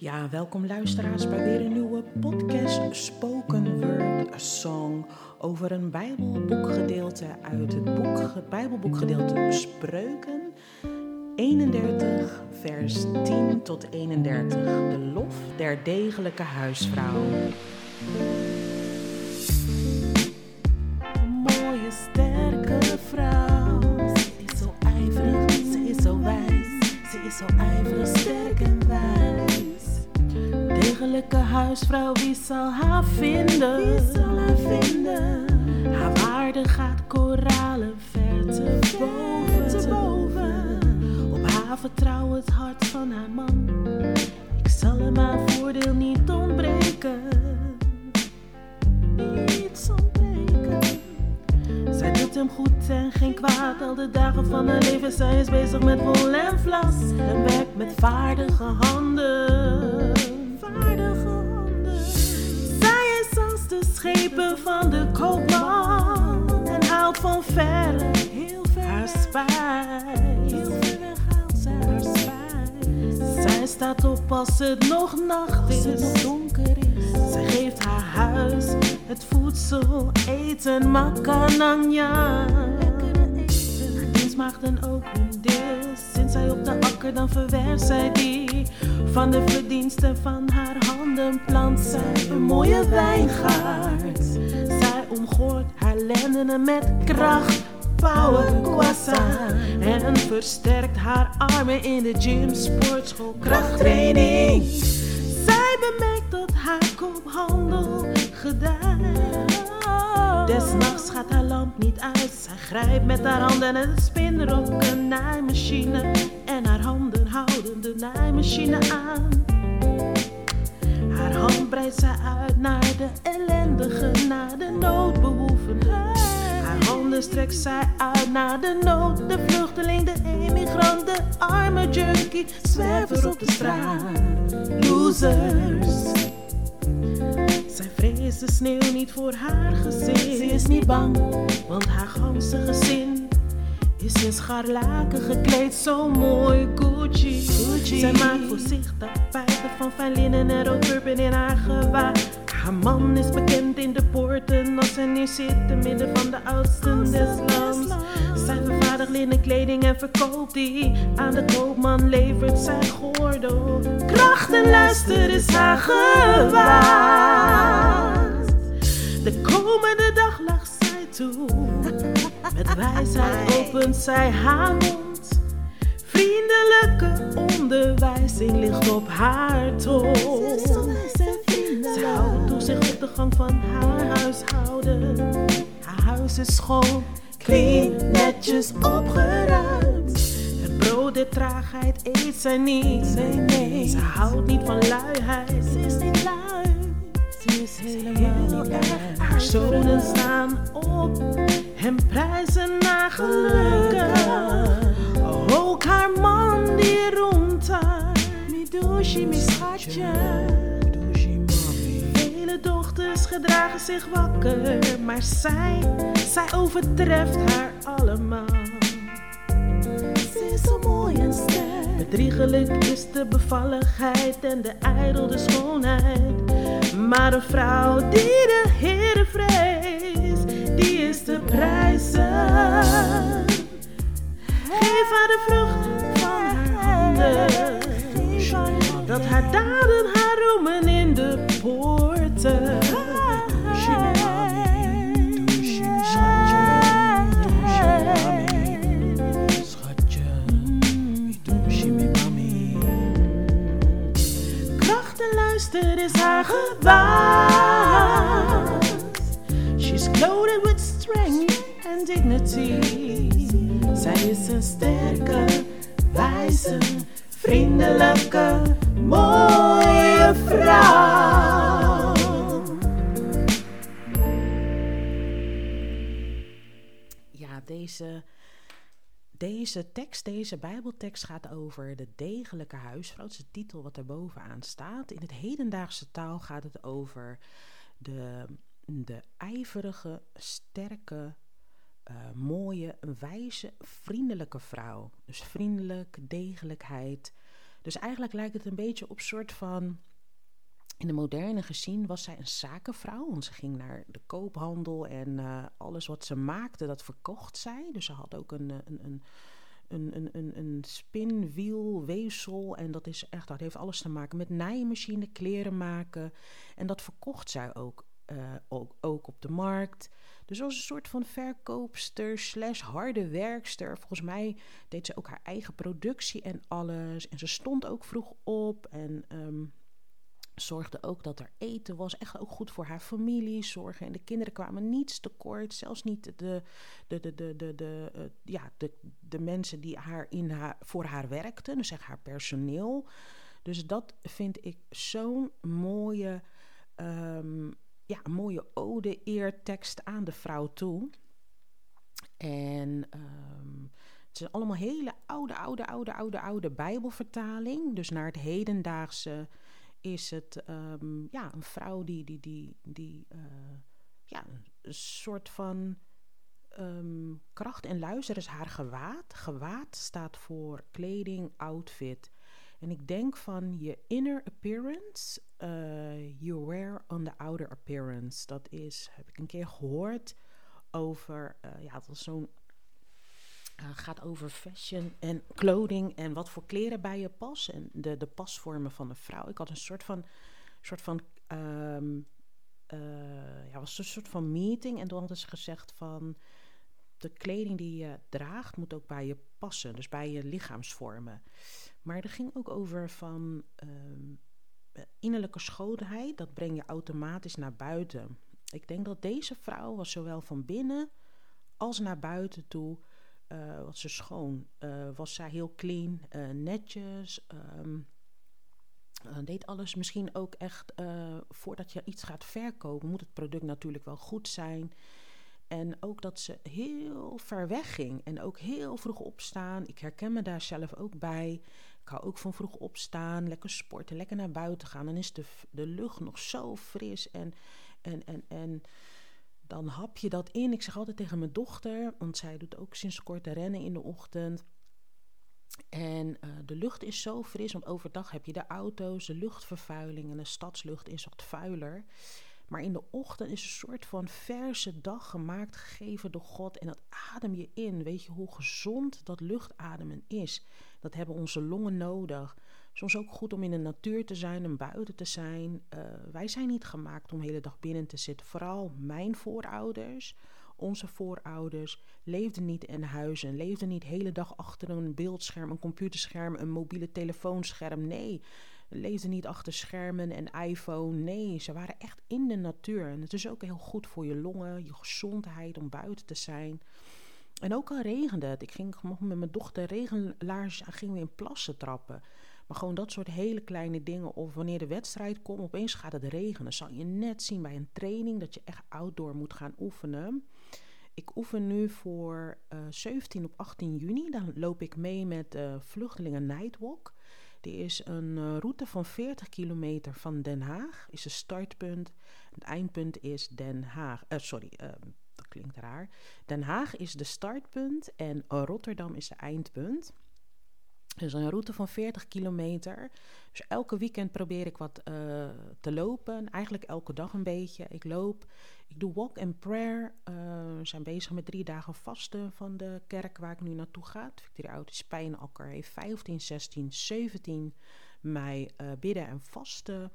Ja, welkom luisteraars bij weer een nieuwe podcast Spoken Word Song over een Bijbelboekgedeelte uit het, boek, het Bijbelboekgedeelte Spreuken 31 vers 10 tot 31. De lof der degelijke huisvrouw. Huisvrouw, wie zal haar vinden? Wie zal haar vinden? Haar waarde gaat koralen ver te boven. Te boven. Op haar vertrouwt het hart van haar man. Ik zal hem haar voordeel niet ontbreken. Niet ontbreken. Zij doet hem goed en geen kwaad. Al de dagen van haar leven. Zij is bezig met wol en vlas. En werkt met vaardige handen. Vaardige de schepen van de koopman. En haalt van ver. Heel ver. Haar spijt. Heel haalt zij haar spijt. Zij staat op als het nog nacht is. Als het nog donker is. Zij geeft haar huis het voedsel, eten, makananya. Dienstmaagden ook hun deel. Zij op de akker, dan verwerft zij die. Van de verdiensten van haar handen plant zij een mooie wijngaard. Zij omgooit haar lendenen met kracht. Power, kwassa. En versterkt haar armen in de gym, sportschool, krachttraining. Zij bemerkt dat haar koophandel gedijt. Des nachts gaat haar lamp niet uit. Zij grijpt met haar handen een spinrok, een naaimachine. En haar handen houden de naaimachine aan. Haar hand breidt zij uit naar de ellendige, naar de noodbehoevende. Haar handen strekt zij uit naar de nood, de vluchteling, de emigrant, de arme junkie, zwervers op de straat, losers. Vreest de sneeuw niet voor haar gezin. Ze is niet bang, want haar ganse gezin is in scharlaken gekleed, zo mooi Gucci. Gucci. Zij maakt voor zich tapijten van fijn linnen en rood in haar gewaar. Haar man is bekend in de poorten als hij neer zit te midden van de oudsten des lands. Zij vervaardigt linnen kleding en verkoopt die. Aan de koopman levert zij gordel. Kracht en luister is haar gewaar. De komende dag lacht zij toe. Met wijsheid opent zij haar mond. Vriendelijke onderwijzing ligt op haar tong. Zij houdt toezicht op de gang van haar huishouden. Haar huis is schoon, clean, netjes opgeruimd. Het brood de traagheid eet zij niet. Ze houdt niet van luiheid. Ze is niet lui. Is helemaal zonen staan op en prijzen naar gelukken. Ook haar man die roemt haar. Midoshi, mijn schatje. Vele dochters gedragen zich wakker, maar zij, zij overtreft haar allemaal. Ze is zo mooi en sterk. Bedriegelijk is de bevalligheid en de ijdel de schoonheid. Maar een vrouw die de Heere vreest, die is te prijzen. Geef haar de vrucht van haar handen. Dat haar daden haar roemen in de poorten. Sterke, wijze, vriendelijke, mooie vrouw. Ja, deze, deze tekst, deze Bijbeltekst gaat over de degelijke huisvrouw. Is de titel wat er bovenaan staat. In het hedendaagse taal gaat het over de, de ijverige, sterke, eh, mooie, wijze, vriendelijke vrouw. Dus vriendelijk, degelijkheid. Dus eigenlijk lijkt het een beetje op soort van. In de moderne gezien was zij een zakenvrouw, want ze ging naar de koophandel en uh, alles wat ze maakte, dat verkocht zij. Dus ze had ook een, een, een, een, een, een, een spinwiel, weefsel en dat is echt, dat heeft alles te maken met naaimachine, kleren maken. En dat verkocht zij ook, uh, ook, ook op de markt. Dus als een soort van verkoopster slash harde werkster. Volgens mij deed ze ook haar eigen productie en alles. En ze stond ook vroeg op en um, zorgde ook dat er eten was. Echt ook goed voor haar familie zorgen. En de kinderen kwamen niets tekort. Zelfs niet de, de, de, de, de, de, uh, ja, de, de mensen die haar in haar, voor haar werkten. Dus zeg haar personeel. Dus dat vind ik zo'n mooie... Um, ja, een mooie ode, eertekst aan de vrouw toe. En um, het zijn allemaal hele oude, oude, oude, oude, oude Bijbelvertaling. Dus naar het hedendaagse is het um, ja, een vrouw die, die, die, die uh, ja, een soort van um, kracht en luister is haar gewaad. Gewaad staat voor kleding, outfit. En ik denk van je inner appearance, uh, you wear on the outer appearance. Dat is, heb ik een keer gehoord over, uh, ja, dat is zo'n, uh, gaat over fashion en kleding en wat voor kleren bij je passen. En de, de pasvormen van een vrouw. Ik had een soort van, soort van, um, ja, was een soort van meeting. En toen hadden ze gezegd van, de kleding die je draagt moet ook bij je passen. Dus bij je lichaamsvormen. Maar er ging ook over van um, innerlijke schoonheid, dat breng je automatisch naar buiten. Ik denk dat deze vrouw was zowel van binnen als naar buiten toe, uh, was ze schoon. Uh, was zij heel clean, uh, netjes, um, deed alles misschien ook echt, voordat je iets gaat verkopen, moet het product natuurlijk wel goed zijn. En ook dat ze heel ver weg ging en ook heel vroeg opstaan. Ik herken me daar zelf ook bij. Ik hou ook van vroeg opstaan, lekker sporten, lekker naar buiten gaan. Dan is de, de lucht nog zo fris en, en, en, en dan hap je dat in. Ik zeg altijd tegen mijn dochter, want zij doet ook sinds kort rennen in de ochtend. En uh, de lucht is zo fris, want overdag heb je de auto's, de luchtvervuiling en de stadslucht is wat vuiler. Maar in de ochtend is een soort van verse dag gemaakt, gegeven door God. En dat adem je in. Weet je hoe gezond dat luchtademen is? Dat hebben onze longen nodig. Soms ook goed om in de natuur te zijn en buiten te zijn. Uh, wij zijn niet gemaakt om de hele dag binnen te zitten. Vooral mijn voorouders, onze voorouders, leefden niet in huizen. Leefden niet de hele dag achter een beeldscherm, een computerscherm, een mobiele telefoonscherm. Nee, leefden niet achter schermen en iPhone. Nee, ze waren echt in de natuur. En het is ook heel goed voor je longen, je gezondheid om buiten te zijn. En ook al regende het. Ik ging met mijn dochter regenlaars en gingen we in plassen trappen. Maar gewoon dat soort hele kleine dingen. Of wanneer de wedstrijd komt, opeens gaat het regenen. Zal je net zien bij een training dat je echt outdoor moet gaan oefenen. Ik oefen nu voor uh, 17 op 18 juni. Dan loop ik mee met uh, Vluchtelingen Nightwalk. Die is een uh, route van 40 kilometer van Den Haag. Is een startpunt. Het eindpunt is Den Haag. Uh, sorry, uh, dat klinkt raar. Den Haag is de startpunt en Rotterdam is de eindpunt. Dus een route van 40 kilometer. Dus elke weekend probeer ik wat uh, te lopen. Eigenlijk elke dag een beetje. Ik loop. Ik doe walk and prayer. Uh, we zijn bezig met drie dagen vasten van de kerk waar ik nu naartoe ga. Victoria Oud Spijn Akker heeft 15, 16, 17 mei bidden en vasten.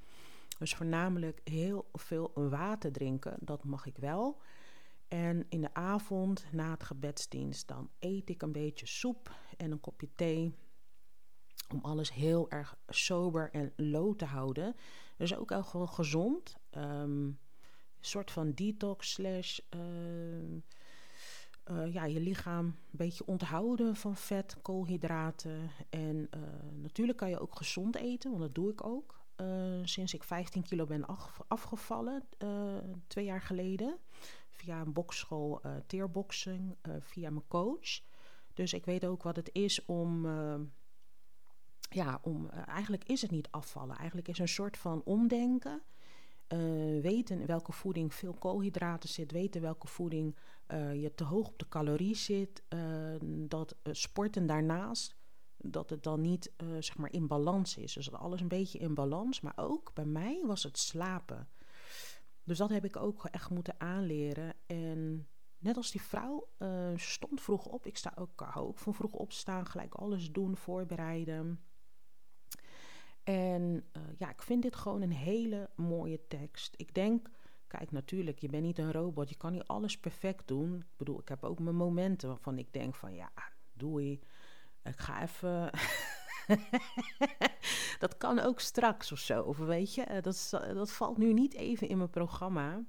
Dus voornamelijk heel veel water drinken. Dat mag ik wel. En in de avond, na het gebedsdienst, dan eet ik een beetje soep en een kopje thee. Om alles heel erg sober en low te houden. Dus ook wel gewoon gezond. Um, een soort van detox slash... Uh, uh, ja, je lichaam een beetje onthouden van vet, koolhydraten. En uh, natuurlijk kan je ook gezond eten, want dat doe ik ook. Uh, sinds ik 15 kilo ben af, afgevallen, twee jaar geleden. Via een bokschool, teerboxing, via mijn coach. Dus ik weet ook wat het is om ja, om, uh, eigenlijk is het niet afvallen. Eigenlijk is een soort van omdenken. Uh, weten welke voeding veel koolhydraten zit. Weten welke voeding uh, je te hoog op de calorie zit. dat sporten daarnaast dat het dan niet zeg maar in balans is. Dus dat alles een beetje in balans. Maar ook bij mij was het slapen. Dus dat heb ik ook echt moeten aanleren. En net als die vrouw stond vroeg op. Ik sta ook, hou ook van vroeg opstaan, gelijk alles doen, voorbereiden. En uh, ja, ik vind dit gewoon een hele mooie tekst. Ik denk, kijk, natuurlijk, je bent niet een robot. Je kan niet alles perfect doen. Ik bedoel, ik heb ook mijn momenten waarvan ik denk van, ja, doei. Ik ga even. dat kan ook straks of zo. Of weet je, eh, dat, dat valt nu niet even in mijn programma.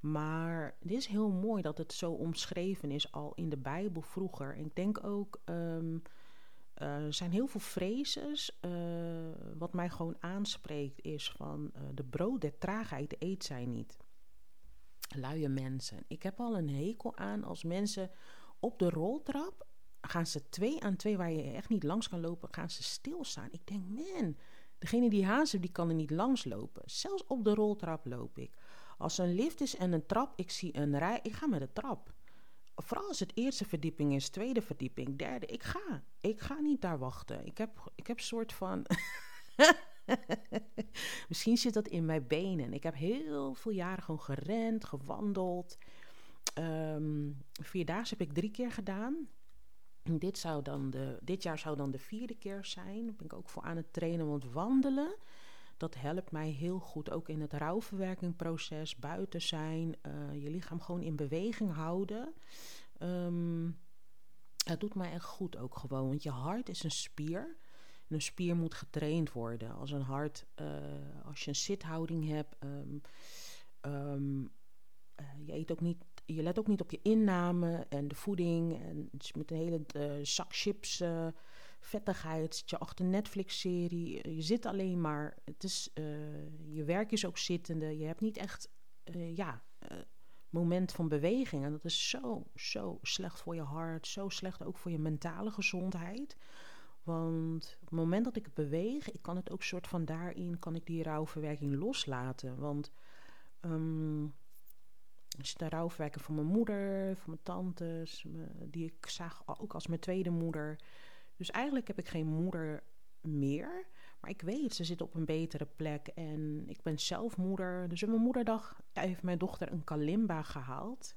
Maar het is heel mooi dat het zo omschreven is al in de Bijbel vroeger. Ik denk ook. Um, er zijn heel veel phrases. Uh, wat mij gewoon aanspreekt is van uh, de brood der traagheid eet zij niet. Luie mensen. Ik heb al een hekel aan als mensen op de roltrap gaan ze twee aan twee, waar je echt niet langs kan lopen, gaan ze stilstaan. Ik denk, man, degene die hazen, die kan er niet langs lopen. Zelfs op de roltrap loop ik. Als er een lift is en een trap, ik zie een rij, ik ga met de trap. Vooral als het eerste verdieping is, tweede verdieping, derde. Ik ga. Ik ga niet daar wachten. Ik heb, ik heb soort van. Misschien zit dat in mijn benen. Ik heb heel veel jaren gewoon gerend, gewandeld. Um, vierdaagse heb ik drie keer gedaan. Dit, zou dan de, dit jaar zou dan de vierde keer zijn. Daar ben ik ook voor aan het trainen, want wandelen, dat helpt mij heel goed. Ook in het rouwverwerkingproces, buiten zijn, uh, je lichaam gewoon in beweging houden. Um, het doet mij echt goed ook gewoon, want je hart is een spier. En een spier moet getraind worden. Als een hart, uh, als je een zithouding hebt, um, je eet ook niet je let ook niet op je inname en de voeding. En met een hele zak chips, vettigheid, zit je achter Netflix-serie. Je zit alleen maar. Het is, uh, je werk is ook zittende. Je hebt niet echt, ja, moment van beweging. En dat is zo, zo slecht voor je hart. Zo slecht ook voor je mentale gezondheid. Want op het moment dat ik beweeg, ik kan het ook soort van daarin, kan ik die rouwverwerking loslaten. Want um, dus de rouwverwerking van mijn moeder, van mijn tantes, die ik zag ook als mijn tweede moeder. Dus eigenlijk heb ik geen moeder meer. Maar ik weet, ze zit op een betere plek. En ik ben zelf moeder. Dus op mijn moederdag heeft mijn dochter een kalimba gehaald.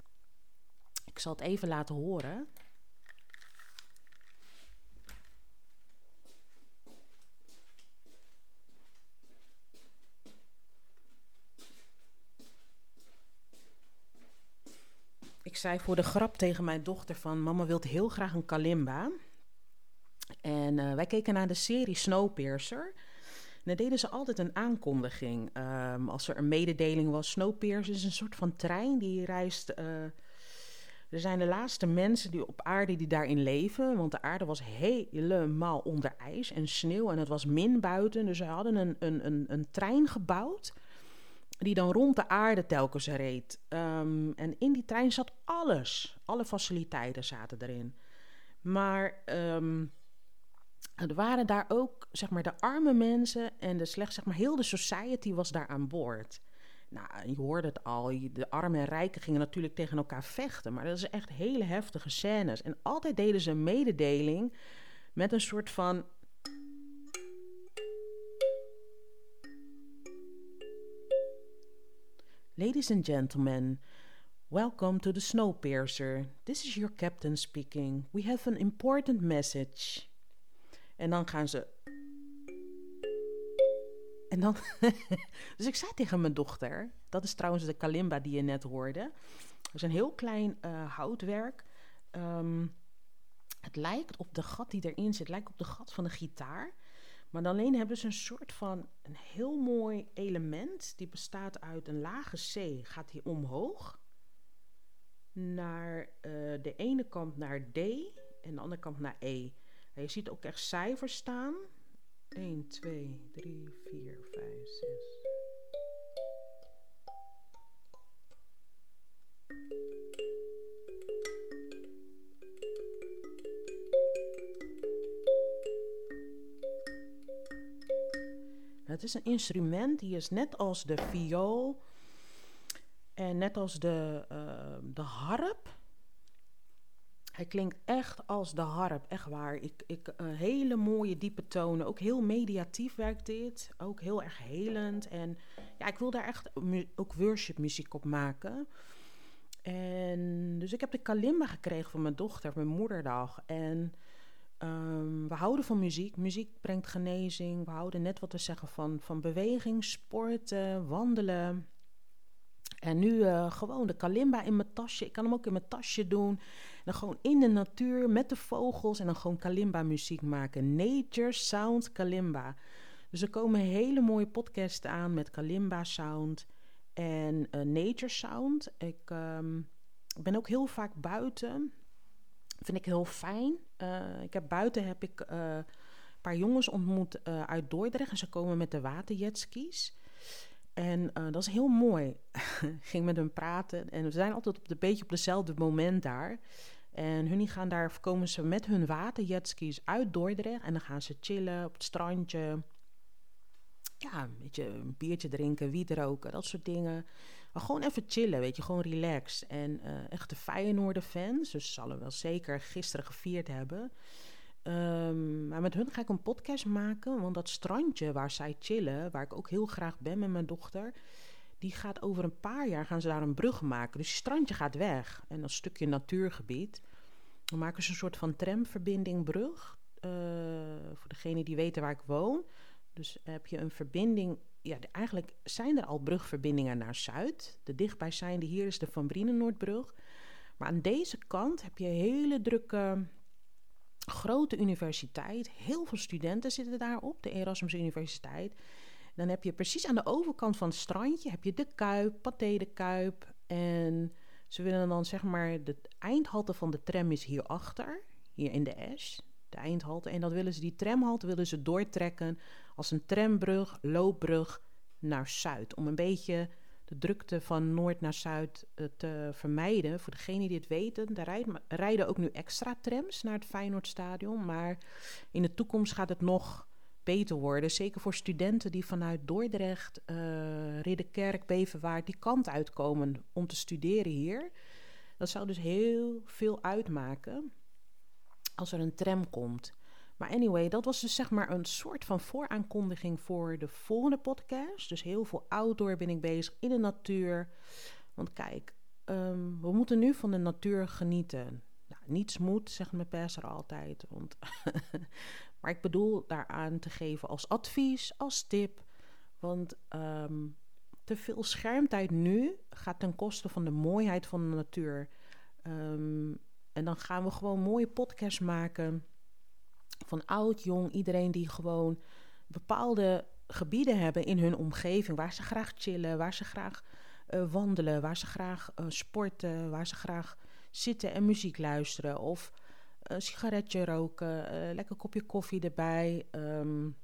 Ik zal het even laten horen. ik zei voor de grap tegen mijn dochter van... mama wil heel graag een kalimba. En uh, wij keken naar de serie Snowpiercer. En deden ze altijd een aankondiging. Um, als er een mededeling was. Snowpiercer is een soort van trein die reist... Uh, er zijn de laatste mensen die op aarde die daarin leven. Want de aarde was helemaal onder ijs en sneeuw. En het was min buiten. Dus ze hadden een, een, een, een trein gebouwd die dan rond de aarde telkens reed. Um, en in die trein zat alles. Alle faciliteiten zaten erin. Maar um, er waren daar ook, zeg maar, de arme mensen en de slecht, zeg maar, heel de society was daar aan boord. Nou, je hoorde het al, de armen en rijken gingen natuurlijk tegen elkaar vechten, maar dat is echt hele heftige scènes. En altijd deden ze een mededeling met een soort van Ladies and gentlemen, welcome to the Snowpiercer. This is your captain speaking. We have an important message. En dan gaan ze. En dan. dus ik zei tegen mijn dochter. Dat is trouwens de kalimba die je net hoorde. Dat is een heel klein uh, houtwerk. Um, het lijkt op de gat die erin zit, lijkt op de gat van de gitaar. Maar alleen hebben ze een soort van een heel mooi element. Die bestaat uit een lage C. Gaat die omhoog. Naar uh, de ene kant naar D. En de andere kant naar E. En je ziet ook echt cijfers staan. 1, 2, 3, 4, 5, 6. Het is een instrument die is net als de viool en net als de, uh, de harp. Hij klinkt echt als de harp, echt waar. Ik, ik, uh, hele mooie diepe tonen. Ook heel mediatief werkt dit. Ook heel erg helend. En ja, ik wil daar echt ook worship muziek op maken. En dus ik heb de kalimba gekregen van mijn dochter, mijn moederdag. En um, we houden van muziek. Muziek brengt genezing. We houden net wat we zeggen van, van beweging, sporten, wandelen. En nu uh, gewoon de kalimba in mijn tasje. Ik kan hem ook in mijn tasje doen. En dan gewoon in de natuur met de vogels. En dan gewoon kalimba muziek maken. Nature Sound Kalimba. Dus er komen hele mooie podcasts aan met kalimba sound en uh, nature sound. Ik um, ben ook heel vaak buiten. Vind ik heel fijn. Uh, ik heb buiten heb ik een paar jongens ontmoet uit Dordrecht. En ze komen met de waterjetskis. En dat is heel mooi. ging met hen praten. En we zijn altijd op de, beetje op dezelfde moment daar. En hun gaan daar, komen ze met hun waterjetskis uit Dordrecht. En dan gaan ze chillen op het strandje ja, een beetje een biertje drinken, wiet roken, dat soort dingen. Maar gewoon even chillen, weet je, gewoon relax. En uh, echte Feyenoorder fans, dus zullen wel zeker gisteren gevierd hebben. Um, maar met hun ga ik een podcast maken, want dat strandje waar zij chillen, waar ik ook heel graag ben met mijn dochter, die gaat over een paar jaar gaan ze daar een brug maken. Dus het strandje gaat weg en dat stukje natuurgebied. Dan maken ze een soort van tramverbinding brug. Uh, voor degene die weten waar ik woon. Dus heb je een verbinding. Ja, eigenlijk zijn er al brugverbindingen naar Zuid. De dichtbijzijnde hier is de Van Brienenoordbrug. Maar aan deze kant heb je hele drukke grote universiteit. Heel veel studenten zitten daar op, de Erasmus Universiteit. Dan heb je precies aan de overkant van het strandje heb je de Kuip, Pathé de Kuip. En ze willen dan zeg maar, de eindhalte van de tram is hierachter, hier in de S de eindhalte. En dat willen ze, die tramhalte willen ze doortrekken als een trambrug, loopbrug naar Zuid. Om een beetje de drukte van Noord naar Zuid eh, te vermijden. Voor degenen die het weten, daar rijden ook nu extra trams naar het Feyenoordstadion. Maar in de toekomst gaat het nog beter worden. Zeker voor studenten die vanuit Dordrecht, uh, Ridderkerk, Beverwaard die kant uitkomen om te studeren hier. Dat zou dus heel veel uitmaken als er een tram komt. Maar anyway, dat was dus zeg maar een soort van vooraankondiging voor de volgende podcast. Dus heel veel outdoor ben ik bezig in de natuur. Want kijk, um, we moeten nu van de natuur genieten. Nou, niets moet, zegt mijn perser altijd. Want maar ik bedoel daaraan te geven als advies, als tip. Want um, te veel schermtijd nu gaat ten koste van de mooiheid van de natuur. Um, en dan gaan we gewoon mooie podcasts maken. Van oud, jong, iedereen die gewoon bepaalde gebieden hebben in hun omgeving. Waar ze graag chillen, waar ze graag uh, wandelen, waar ze graag uh, sporten, waar ze graag zitten en muziek luisteren. Of een sigaretje roken, lekker kopje koffie erbij. Um,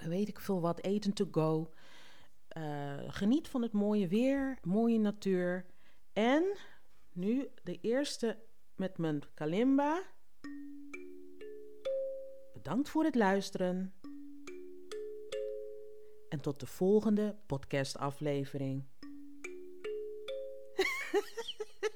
weet ik veel wat, eten to go. geniet van het mooie weer, mooie natuur. En nu de eerste met mijn kalimba. Bedankt voor het luisteren. En tot de volgende podcastaflevering.